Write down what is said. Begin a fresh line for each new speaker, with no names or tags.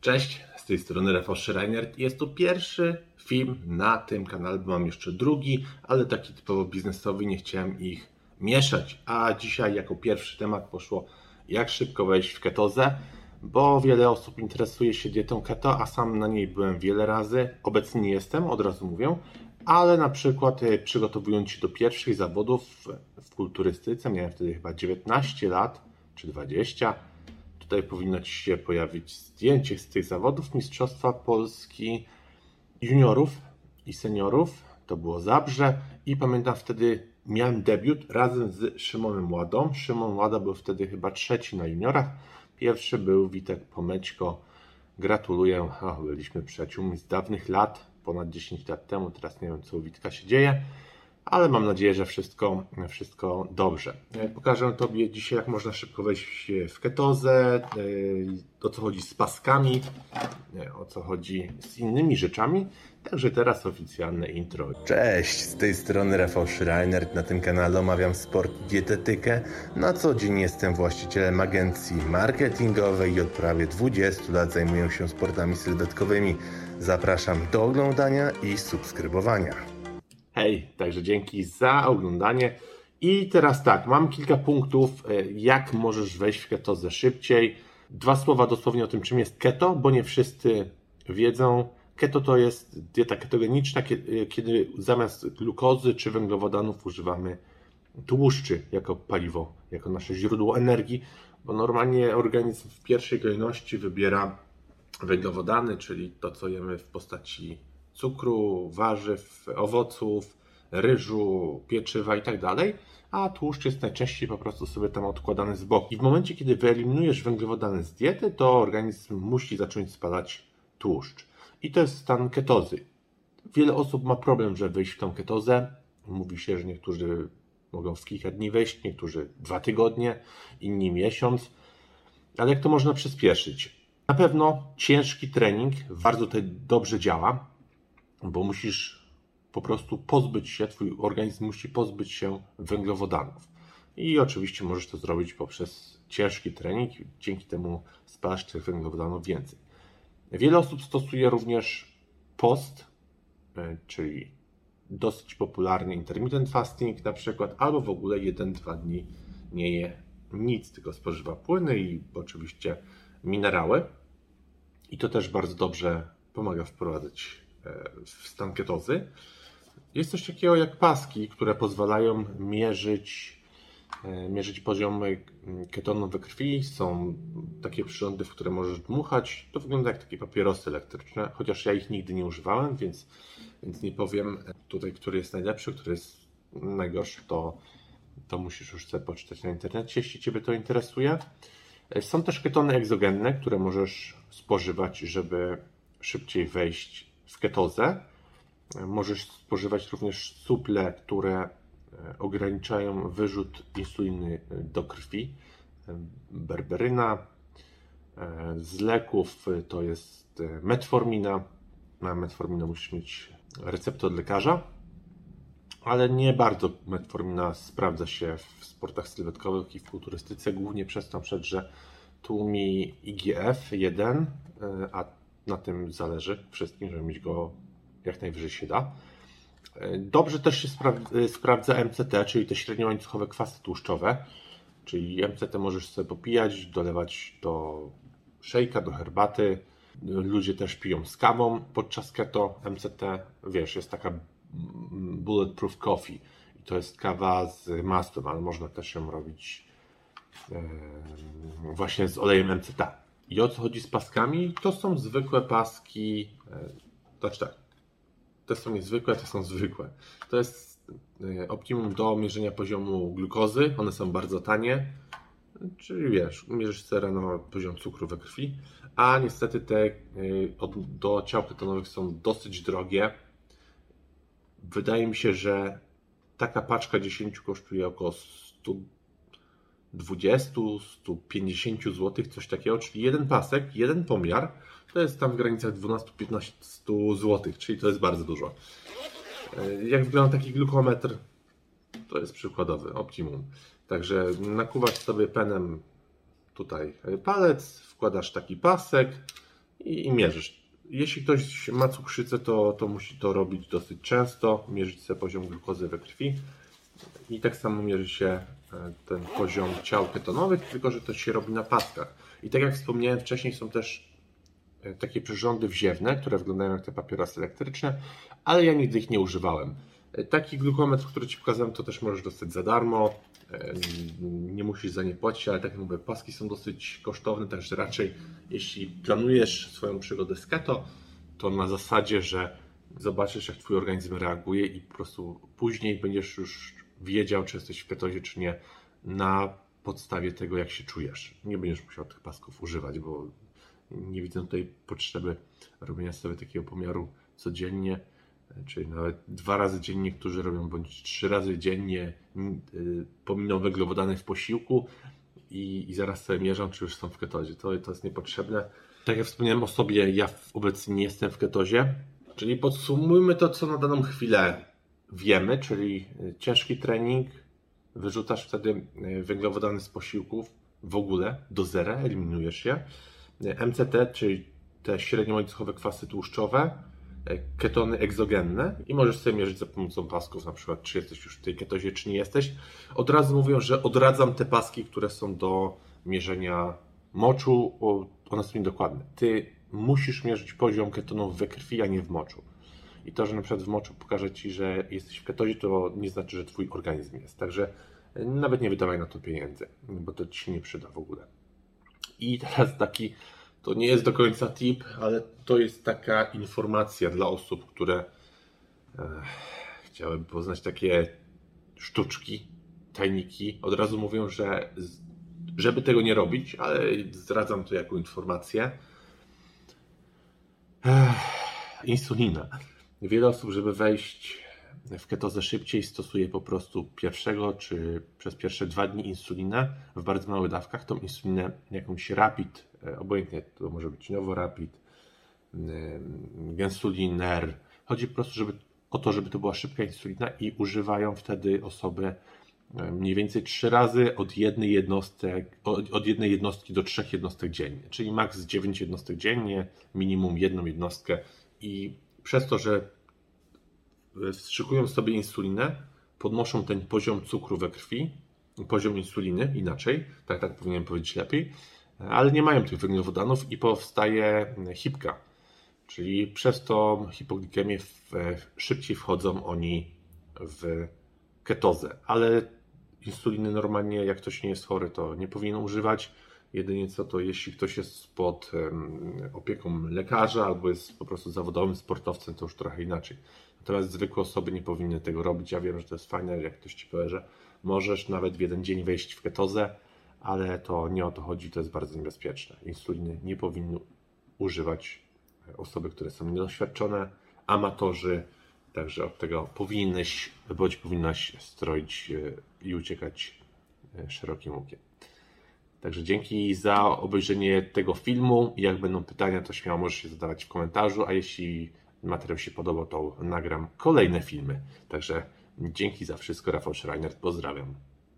Cześć, z tej strony Rafał Schreiner. Jest to pierwszy film na tym kanale, bo mam jeszcze drugi, ale taki typowo biznesowy, nie chciałem ich mieszać. A dzisiaj jako pierwszy temat poszło jak szybko wejść w ketozę, bo wiele osób interesuje się dietą keto, a sam na niej byłem wiele razy. Obecnie nie jestem, od razu mówię, ale na przykład e, przygotowując się do pierwszych zawodów w kulturystyce, miałem wtedy chyba 19 lat czy 20 Tutaj powinno Ci się pojawić zdjęcie z tych zawodów Mistrzostwa Polski juniorów i seniorów. To było Zabrze i pamiętam wtedy miałem debiut razem z Szymonem Ładą. Szymon Łada był wtedy chyba trzeci na juniorach. Pierwszy był Witek Pomećko. Gratuluję. Byliśmy przyjaciółmi z dawnych lat, ponad 10 lat temu. Teraz nie wiem, co u Witka się dzieje ale mam nadzieję, że wszystko, wszystko dobrze. E, pokażę Tobie dzisiaj, jak można szybko wejść w ketozę, e, o co chodzi z paskami, e, o co chodzi z innymi rzeczami. Także teraz oficjalne intro.
Cześć, z tej strony Rafał Schreiner. Na tym kanale omawiam sport i dietetykę. Na co dzień jestem właścicielem agencji marketingowej i od prawie 20 lat zajmuję się sportami sylwetkowymi. Zapraszam do oglądania i subskrybowania.
Hej, także dzięki za oglądanie. I teraz tak, mam kilka punktów, e, jak możesz wejść w ketozę szybciej. Dwa słowa dosłownie o tym, czym jest keto, bo nie wszyscy wiedzą. Keto to jest dieta ketogeniczna, e, kiedy zamiast glukozy czy węglowodanów używamy tłuszczy jako paliwo, jako nasze źródło energii, bo normalnie organizm w pierwszej kolejności wybiera węglowodany, czyli to, co jemy w postaci cukru, warzyw, owoców, ryżu, pieczywa i tak dalej, a tłuszcz jest najczęściej po prostu sobie tam odkładany z boku. I w momencie, kiedy wyeliminujesz węglowodany z diety, to organizm musi zacząć spalać tłuszcz. I to jest stan ketozy. Wiele osób ma problem, żeby wyjść w tą ketozę. Mówi się, że niektórzy mogą w kilka dni wejść, niektórzy dwa tygodnie, inni miesiąc. Ale jak to można przyspieszyć? Na pewno ciężki trening bardzo dobrze działa bo musisz po prostu pozbyć się, twój organizm musi pozbyć się węglowodanów. I oczywiście możesz to zrobić poprzez ciężki trening, dzięki temu spalasz tych węglowodanów więcej. Wiele osób stosuje również post, e, czyli dosyć popularny intermittent fasting na przykład, albo w ogóle 1-2 dni nie je nic, tylko spożywa płyny i oczywiście minerały. I to też bardzo dobrze pomaga wprowadzać w stan ketozy. Jest coś takiego jak paski, które pozwalają mierzyć, e, mierzyć poziomy ketonu we krwi. Są takie przyrządy, w które możesz dmuchać. To wygląda jak takie papierosy elektryczne, chociaż ja ich nigdy nie używałem, więc, więc nie powiem tutaj, który jest najlepszy, który jest najgorszy, to, to musisz już sobie poczytać na internecie, jeśli Ciebie to interesuje. E, są też ketony egzogenne, które możesz spożywać, żeby szybciej wejść w ketozę. Możesz spożywać również suple, które e, ograniczają wyrzut insuliny e, do krwi. E, berberyna. Z leków to jest metformina. Na metforminę musisz mieć receptę od lekarza, ale nie bardzo metformina sprawdza się w sportach sylwetkowych i w kulturystyce, głównie przez to, że tłumi IGF-1, a na tym zależy wszystkim, żeby mieć go jak najwyżej się da. Dobrze też się sprawdza MCT, czyli te średniołańcuchowe kwasy tłuszczowe. Czyli MCT możesz sobie popijać, dolewać do szejka, do herbaty. Ludzie też piją z kawą podczas keto. MCT, wiesz, jest taka bulletproof coffee. I to jest kawa z masłem, ale można też ją robić właśnie z olejem MCT. I o co chodzi z paskami? To są zwykłe paski. E, znaczy tak. Te są niezwykłe, te są zwykłe. To jest e, optimum do mierzenia poziomu glukozy. One są bardzo tanie. Czyli wiesz, mierzysz sobie na poziom cukru we krwi. A niestety te e, do ciał ketonowych są dosyć drogie. Wydaje mi się, że taka paczka 10 kosztuje około 100 20-150 zł, coś takiego, czyli jeden pasek, jeden pomiar, to jest tam w granicach 12-15 zł, czyli to jest bardzo dużo. E, jak wygląda taki glukometr? To jest przykładowy, optimum. Także nakuwasz sobie penem tutaj palec, wkładasz taki pasek, i, i mierzysz. Jeśli ktoś ma cukrzycę, to, to musi to robić dosyć często, mierzyć sobie poziom glukozy we krwi i tak samo mierzy się ten poziom ciał ketonowych, tylko że to się robi na paskach. I tak jak wspomniałem wcześniej, są też e, takie przyrządy wziewne, które wyglądają jak te papierosy elektryczne, ale ja nigdy ich nie używałem. E, taki glukometr, który Ci pokazałem, to też możesz dostać za darmo. Nie musisz za nie płacić, ale tak jak mówię, paski są dosyć kosztowne, także raczej jeśli planujesz swoją przygodę z keto, to na zasadzie, że zobaczysz jak Twój organizm reaguje i po prostu później będziesz już wiedział, czy jesteś w ketozie, czy nie, na podstawie tego, jak się czujesz. Nie będziesz musiał tych pasków używać, bo nie widzę tutaj potrzeby robienia sobie takiego pomiaru codziennie, czyli nawet dwa razy dziennie, którzy robią, bądź trzy razy dziennie, y, pominą węglowodany w posiłku i, i zaraz sobie mierzą, czy już są w ketozie. To, to jest niepotrzebne. Tak jak wspomniałem o sobie, ja obecnie nie jestem w ketozie, czyli podsumujmy to, co na daną chwilę wiemy, czyli e, ciężki trening, wyrzucasz wtedy e, węglowodany z posiłków w ogóle do zera, eliminujesz je. E, MCT, czyli te średniołańcuchowe kwasy tłuszczowe, ketony egzogenne i możesz sobie mierzyć za pomocą pasków, na przykład czy jesteś już w tej ketozie, czy nie jesteś. Od razu mówię, że odradzam te paski, które są do mierzenia moczu, one są niedokładne. Ty musisz mierzyć poziom ketonów we krwi, a nie w moczu. I to, że na przykład w moczu pokaże Ci, że jesteś w ketozie, to nie znaczy, że Twój organizm jest. Także e, nawet nie wydawaj na to pieniędzy, bo to Ci się nie przyda w ogóle. I teraz taki, to nie jest do końca tip, ale to jest taka informacja dla osób, które e, chciałyby poznać takie sztuczki, tajniki. Od razu mówią, że żeby tego nie robić, ale zdradzam to jako informację. Ech, insulina. Wiele osób, żeby wejść w ketozę szybciej, stosuje po prostu pierwszego czy przez pierwsze dwa dni insulinę w bardzo małych dawkach. Tą insulinę jakąś rapid, e, obojętnie to może być noworapid, gensuliner. Chodzi po prostu żeby, o to, żeby to była szybka insulina i używają wtedy osoby e, mniej więcej trzy razy od jednej, jednostek, od jednej jednostki do trzech jednostek dziennie, czyli maks 9 jednostek dziennie, minimum jedną jednostkę i przez to, że wstrzykują sobie insulinę, podnoszą ten poziom cukru we krwi, poziom insuliny inaczej, tak, tak powinienem powiedzieć lepiej, ale nie mają tych węglowodanów i powstaje hipka, czyli przez to hipoglikemię szybciej wchodzą oni w ketozę, ale insuliny normalnie, jak ktoś nie jest chory, to nie powinien używać. Jedynie co to, jeśli ktoś jest pod opieką lekarza albo jest po prostu zawodowym sportowcem, to już trochę inaczej. Natomiast zwykłe osoby nie powinny tego robić. Ja wiem, że to jest fajne, jak ktoś ci powie, że możesz nawet w jeden dzień wejść w ketozę, ale to nie o to chodzi, to jest bardzo niebezpieczne. Insuliny nie powinny używać osoby, które są niedoświadczone, amatorzy, także od tego powinnyś bądź powinnaś stroić e, i uciekać e, szerokim łukiem. Także dzięki za obejrzenie tego filmu. Jak będą pytania, to śmiało możesz się zadawać w komentarzu, a jeśli materiał się podobał, to nagram kolejne filmy. Także dzięki za wszystko. Rafał Schreiner, pozdrawiam.